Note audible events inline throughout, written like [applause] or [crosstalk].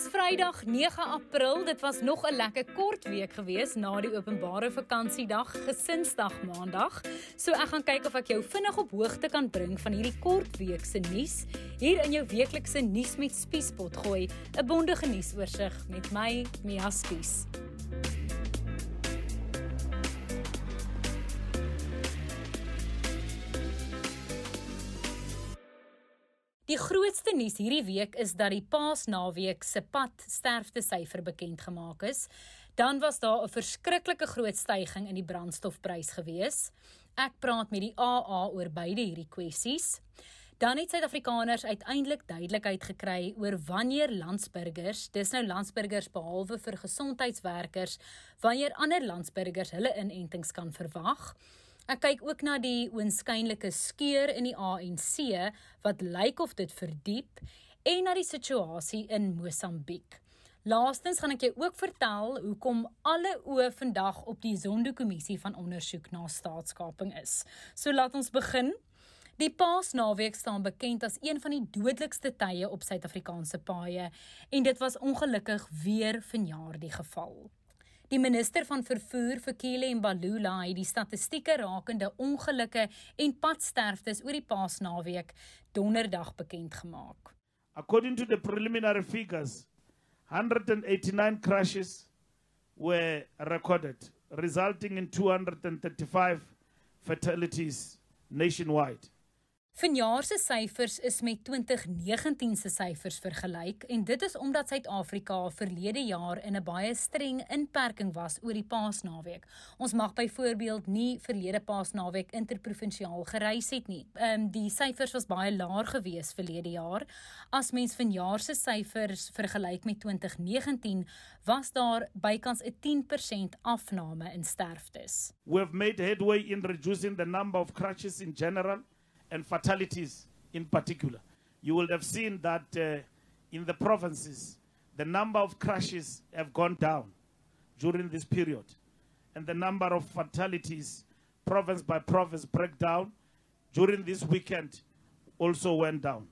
Dis Vrydag 9 April. Dit was nog 'n lekker kort week gewees na die openbare vakansiedag, Gesinsdag Maandag. So ek gaan kyk of ek jou vinnig op hoogte kan bring van hierdie kort week se nuus hier in jou weeklikse nuus met Spiespot gooi, 'n bondige nuusoorseig met my Mia Spies. Die grootste nuus hierdie week is dat die Paasnaweek se pad sterfte syfer bekend gemaak is. Dan was daar 'n verskriklike groot stygings in die brandstofprys gewees. Ek praat met die AA oor beide hierdie kwessies. Dan het Suid-Afrikaners uiteindelik duidelikheid gekry oor wanneer landsburgers, dis nou landsburgers behalwe vir gesondheidswerkers, wanneer ander landsburgers hulle inentings kan verwag. Ek kyk ook na die oënskynlike skeur in die ANC wat lyk of dit verdiep en na die situasie in Mosambiek. Laastens gaan ek jou ook vertel hoekom alle oë vandag op die Zondo-kommissie van ondersoek na staatskaping is. So laat ons begin. Die Paasnaweek staan bekend as een van die dodelikste tye op Suid-Afrikaanse paaie en dit was ongelukkig weer vanjaar die geval. Die minister van vervoer, Fikile Mbalula, het die statistieke rakende ongelukke en padsterftes oor die Paasnaweek donderdag bekend gemaak. According to the preliminary figures, 189 crashes were recorded, resulting in 235 fatalities nationwide. Vanjaar se syfers is met 2019 se syfers vergelyk en dit is omdat Suid-Afrika verlede jaar in 'n baie streng inperking was oor die Paasnaweek. Ons mag byvoorbeeld nie verlede Paasnaweek interprovinsiaal gereis het nie. Ehm um, die syfers was baie laer gewees verlede jaar. As mens vanjaar se syfers vergelyk met 2019, was daar bykans 'n 10% afname in sterftes. We have made headway in reducing the number of crashes in general and fatalities in particular. You will have seen that uh, in the provinces, the number of crashes have gone down during this period, and the number of fatalities, province by province, breakdown during this weekend also went down.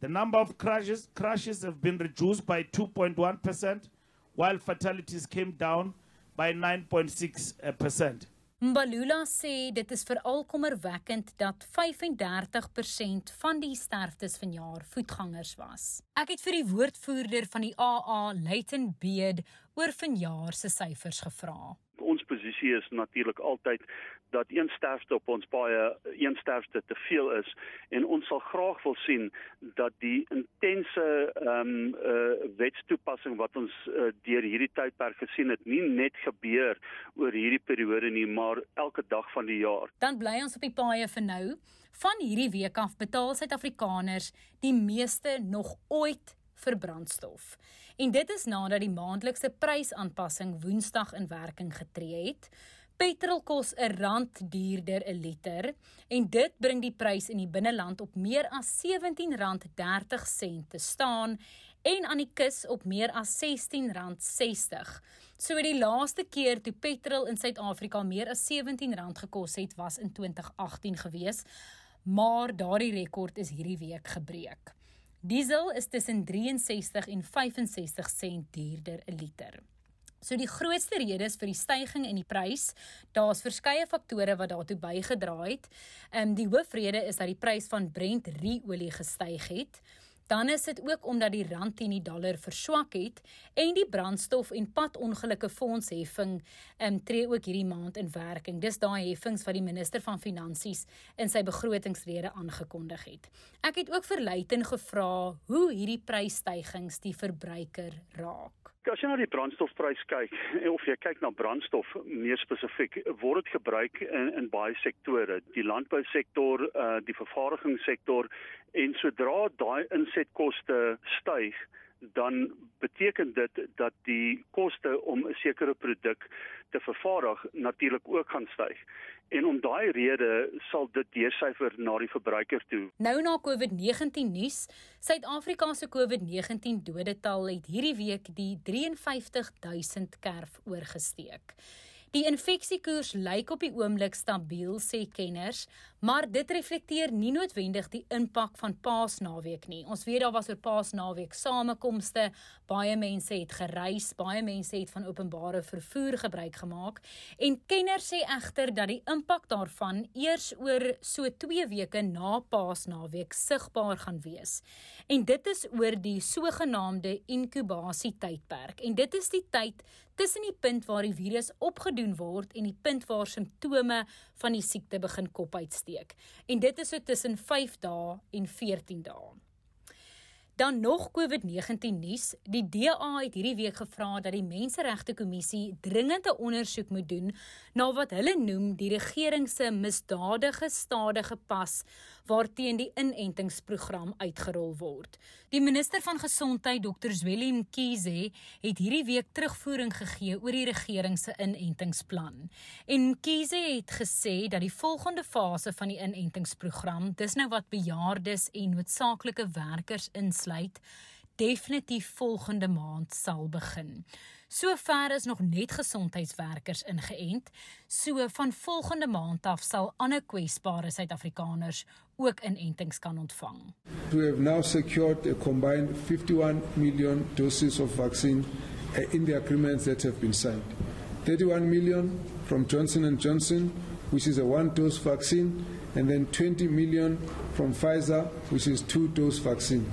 The number of crashes, crashes have been reduced by 2.1%, while fatalities came down by 9.6%. Mbalula sê dit is veral kommerwekkend dat 35% van die sterftes vanjaar voetgangers was. Ek het vir die woordvoerder van die AA, Leighton Beed, oor vanjaar se syfers gevra posisie is natuurlik altyd dat een sterfte op ons baie een sterfte te veel is en ons sal graag wil sien dat die intense ehm um, uh, wetstoepassing wat ons uh, deur hierdie tydperk gesien het nie net gebeur oor hierdie periode nie maar elke dag van die jaar. Dan bly ons op die paaie vir nou. Van hierdie week af betaal Suid-Afrikaners die meeste nog ooit vir brandstof. En dit is nadat die maandelikse prysaanpassing Woensdag in werking getree het. Petrol kos 'n rand duurder 'n liter en dit bring die prys in die binneland op meer as R17.30 te staan en aan die kus op meer as R16.60. So die laaste keer toe petrol in Suid-Afrika meer as R17 gekos het was in 2018 gewees, maar daardie rekord is hierdie week gebreek. Diesel is tussen 63 en 65 sent duurder 'n liter. So die grootste redes vir die stygings in die prys, daar's verskeie faktore wat daartoe bygedra het. Ehm um, die hoofrede is dat die prys van Brent ruolie gestyg het. Dan is dit ook omdat die rand teen die dollar verswak het en die brandstof en padongelukke fondsheffing um, tree ook hierdie maand in werking. Dis daai heffings wat die minister van finansies in sy begrotingsrede aangekondig het. Ek het ook vir Luiten gevra hoe hierdie prysstygings die verbruiker raak. As jy na die brandstofprys kyk of jy kyk na brandstof meer spesifiek, word dit gebruik in in baie sektore, die landbousektor, uh die vervaardigingssektor en sodra daai insetkoste styg, dan beteken dit dat die koste om 'n sekere produk te vervaardig natuurlik ook gaan styg. En om daai rede sal dit deursyfer na die verbruiker toe. Nou na COVID-19 nuus, Suid-Afrika se COVID-19 dodetal het hierdie week die 53000 kerf oorgesteek. Die infeksiekoers lyk op die oomblik stabiel, sê kenners, maar dit reflekteer nie noodwendig die impak van Paasnaweek nie. Ons weet daar was oor Paasnaweek samekomste, baie mense het gereis, baie mense het van openbare vervoer gebruik gemaak en kenners sê egter dat die impak daarvan eers oor so 2 weke na Paasnaweek sigbaar gaan wees. En dit is oor die sogenaamde inkubasietydperk. En dit is die tyd tussen die punt waar die virus opgedoen word en die punt waar simptome van die siekte begin kop uitsteek. En dit is so tussen 5 dae en 14 dae. Dan nog COVID-19 nuus. Die DA het hierdie week gevra dat die Menseregte Kommissie dringende ondersoek moet doen na wat hulle noem die regering se misdadige stadige pas waarteen die inentingsprogram uitgerol word. Die minister van Gesondheid, Dr. Zweli Mkhize, het hierdie week terugvoering gegee oor die regering se inentingsplan. En Mkhize het gesê dat die volgende fase van die inentingsprogram, dis nou wat bejaardes en noodsaaklike werkers insluit, besluit definitief volgende maand sal begin. Sover is nog net gesondheidswerkers ingeënt, so van volgende maand af sal ander kwesbare Suid-Afrikaners ook inentings kan ontvang. We have now secured a combined 51 million doses of vaccine uh, in the agreements that have been signed. 31 million from Johnson & Johnson, which is a one-dose vaccine, and then 20 million from Pfizer, which is two-dose vaccine.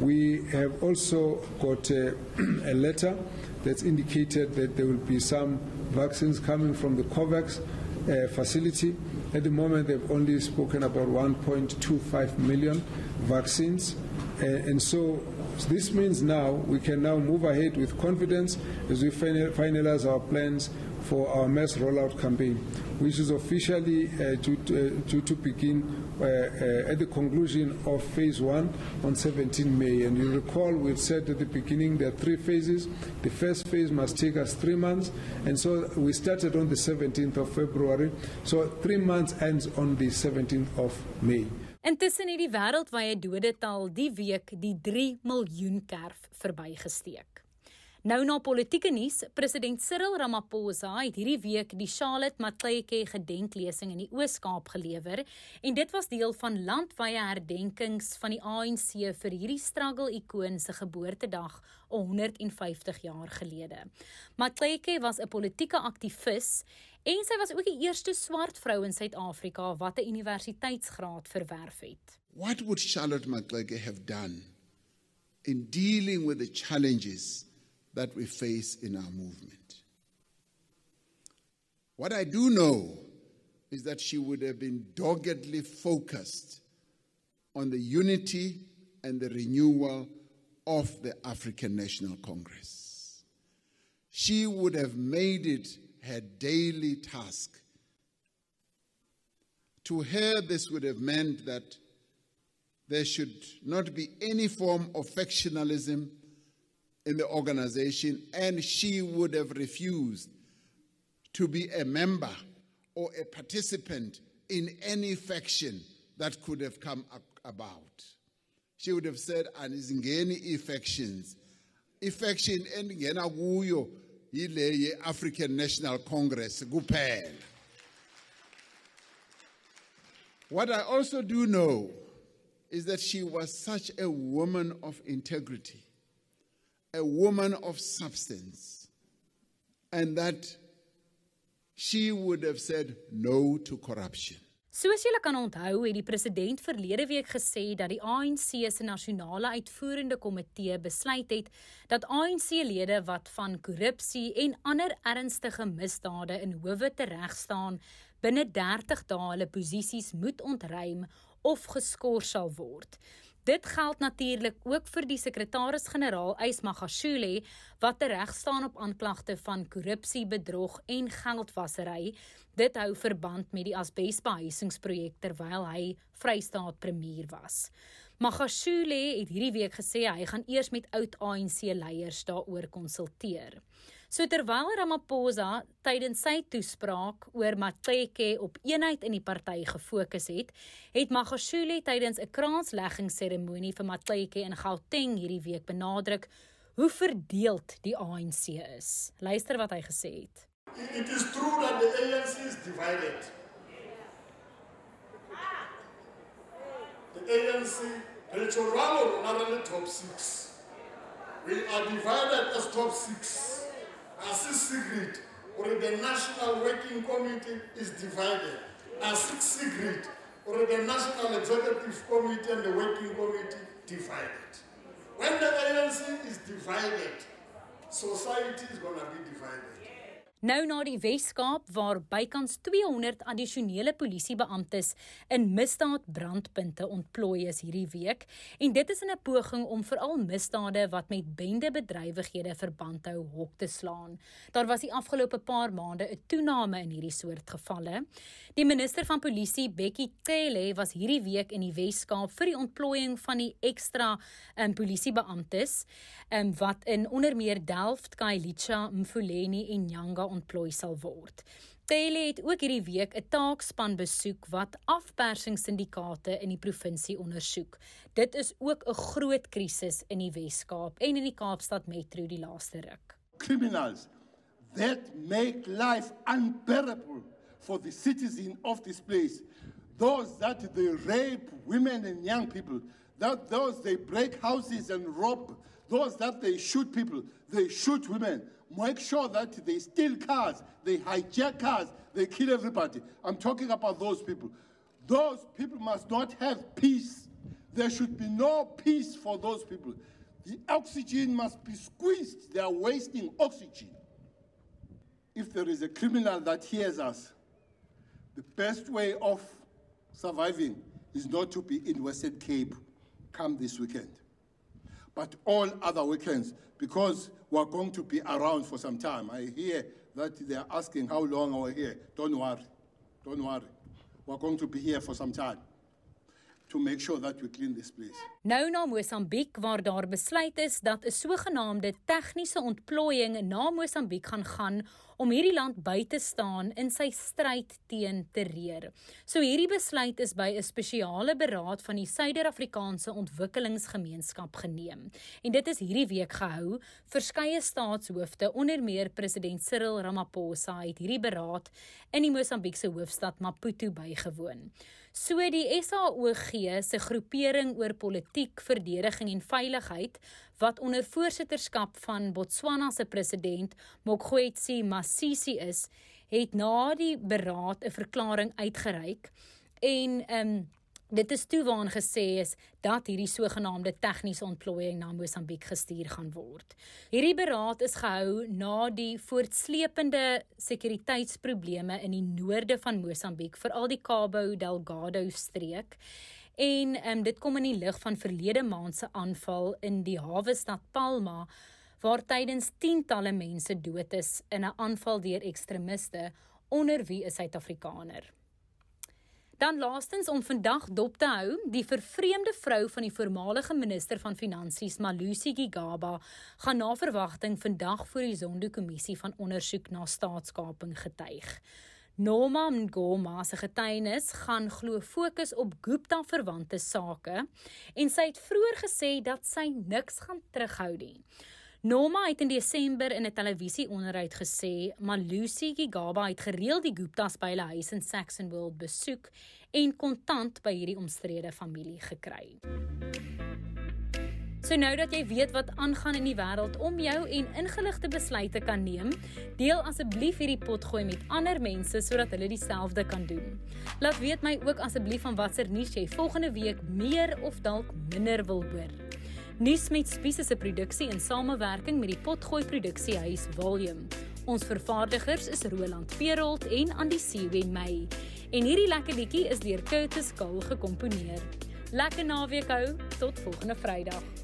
We have also got a, [clears throat] a, letter that's indicated that there will be some vaccines coming from the COVAX uh, facility. At the moment, they've only spoken about 1.25 million vaccines. Uh, and so this means now we can now move ahead with confidence as we finalize our plans for our mass rollout campaign, which is officially uh, to, uh, due, to, begin uh, uh, at the conclusion of phase one on 17 May. And you recall we said at the beginning there are three phases. The first phase must take us three months, and so we started on the 17th of February. So three months ends on the 17th of May. Intussen het die wêreldwye dodetal die week die 3 miljoen kerf verbygesteek. Nou na politieke nuus, president Cyril Ramaphosa het hierdie week die Charlotte Matleke gedenklesing in die Oos-Kaap gelewer en dit was deel van landwyse herdenkings van die ANC vir hierdie struggle ikoon se geboortedag 150 jaar gelede. Matleke was 'n politieke aktivis en sy was ook die eerste swart vrou in Suid-Afrika wat 'n universiteitsgraad verwerf het. What would Charlotte Matleke have done in dealing with the challenges that we face in our movement. What I do know is that she would have been doggedly focused on the unity and the renewal of the African National Congress. She would have made it her daily task. To her, this would have meant that there should not be any form of factionalism in the organization, and she would have refused to be a member or a participant in any faction that could have come about. She would have said, Anizingeni factions. Faction endingena kuyo yile ye-African National Congress kuphela. What I also do know is that she was such a woman of integrity a woman of substance, and that she would have said no to corruption. Soos julle kan onthou, het die president verlede week gesê dat die ANC se nasionale uitvoerende komitee besluit het dat ANC-lede wat van korrupsie en ander ernstige misdade in howe teregstaan, binne 30 dae hulle posisies moet ontruim of geskort sal word. Dit geld natuurlik ook vir die sekretaris-generaal Ysmagashule wat reg staan op aanklagte van korrupsie, bedrog en geldwasery. Dit hou verband met die asbesbehuisingsprojek terwyl hy Vrystaat premier was. Magashule het hierdie week gesê hy gaan eers met oud ANC leiers daaroor konsulteer. So terwyl Ramaphosa tydens sy toespraak oor Matleke op eenheid in die party gefokus het, het Magashule tydens 'n kransleggingsseremonie vir Matleke in Gauteng hierdie week benadruk hoe verdeeld die ANC is. Luister wat hy gesê het. It is true that the ANC is divided. The ANC, Rachel Ramo, not top six. We are divided as top six. A secret, or the National Working Committee is divided. A secret, or the National Executive Committee and the Working Committee divided. When the ANC is divided, society is going to be divided. Nou na die Wes-Kaap waar bykans 200 addisionele polisiebeamptes in misdaadbrandpunte ontplooi is hierdie week en dit is in 'n poging om veral misdade wat met bendebedrywighede verband hou hok te slaan. Daar was die afgelope paar maande 'n toename in hierdie soort gevalle. Die minister van polisie, Bekkie Cele, was hierdie week in die Wes-Kaap vir die ontplooiing van die ekstra um, polisiebeamptes um, wat in onder meer Delft, Khayelitsha, Mfuleni en Nyanga ontplooi sal word. Taylor het ook hierdie week 'n taakspan besoek wat afpersingssindikate in die provinsie ondersoek. Dit is ook 'n groot krisis in die Wes-Kaap en in die Kaapstad Metro die laaste ruk. Criminals that make life unbearable for the citizen of this place. Those that they rape women and young people, that those they break houses and rob, those that they shoot people, they shoot women. Make sure that they steal cars, they hijack cars, they kill everybody. I'm talking about those people. Those people must not have peace. There should be no peace for those people. The oxygen must be squeezed. They are wasting oxygen. If there is a criminal that hears us, the best way of surviving is not to be in Western Cape come this weekend, but all other weekends, because we're going to be around for some time. I hear that they're asking how long are we here. Don't worry. Don't worry. We're going to be here for some time. To make sure that we clean this place. Nou na Mosambiek waar daar besluit is dat 'n sogenaamde tegniese ontplooiing na Mosambiek gaan gaan om hierdie land by te staan in sy stryd teen terreur. So hierdie besluit is by 'n spesiale beraad van die Suider-Afrikaanse Ontwikkelingsgemeenskap geneem. En dit is hierdie week gehou. Verskeie staatshoofde, onder meer president Cyril Ramaphosa, het hierdie beraad in die Mosambiekse hoofstad Maputo bygewoon. So die SAOG se groepering oor politiek, verdediging en veiligheid wat onder voorsitterskap van Botswana se president Mokgweetsi Masisi is, het na die beraad 'n verklaring uitgereik en ehm um, Dit is toe waan gesê is dat hierdie sogenaamde tegniese ontplooiing na Mosambiek gestuur gaan word. Hierdie beraad is gehou na die voortsleepende sekuriteitsprobleme in die noorde van Mosambiek, veral die Cabo Delgado streek. En um, dit kom in die lig van verlede maand se aanval in die hawe stad Palma waar tydens tientalle mense dood is in 'n aanval deur ekstremiste onder wie 'n Suid-Afrikaner. Dan laastens om vandag dop te hou, die vervreemde vrou van die voormalige minister van Finansies, Malusi Gigaba, gaan na verwagting vandag voor die Zondo-kommissie van ondersoek na staatskaping getuig. Norma Ngoma se getuienis gaan glo fokus op Gupta verwante sake en sy het vroeër gesê dat sy niks gaan terughou nie. Norma het in Desember in 'n televisieonderhoud gesê Malusi Gigaba het gereeld die Guptas by hulle huis in Saxonwold besoek en kontant by hierdie omstrede familie gekry. So nou dat jy weet wat aangaan in die wêreld om jou en ingeligte besluite kan neem, deel asseblief hierdie potgooi met ander mense sodat hulle dieselfde kan doen. Laat weet my ook asseblief van watter nuus jy volgende week meer of dalk minder wil hoor. Nuus met Spies se produksie in samewerking met die Potgooi Produksiehuis Volume. Ons vervaardigers is Roland Perolt en Andy Siwe May. En hierdie lekker liedjie is deur Curtis Kul gekomponeer. Lekker naweek hou, tot volgende Vrydag.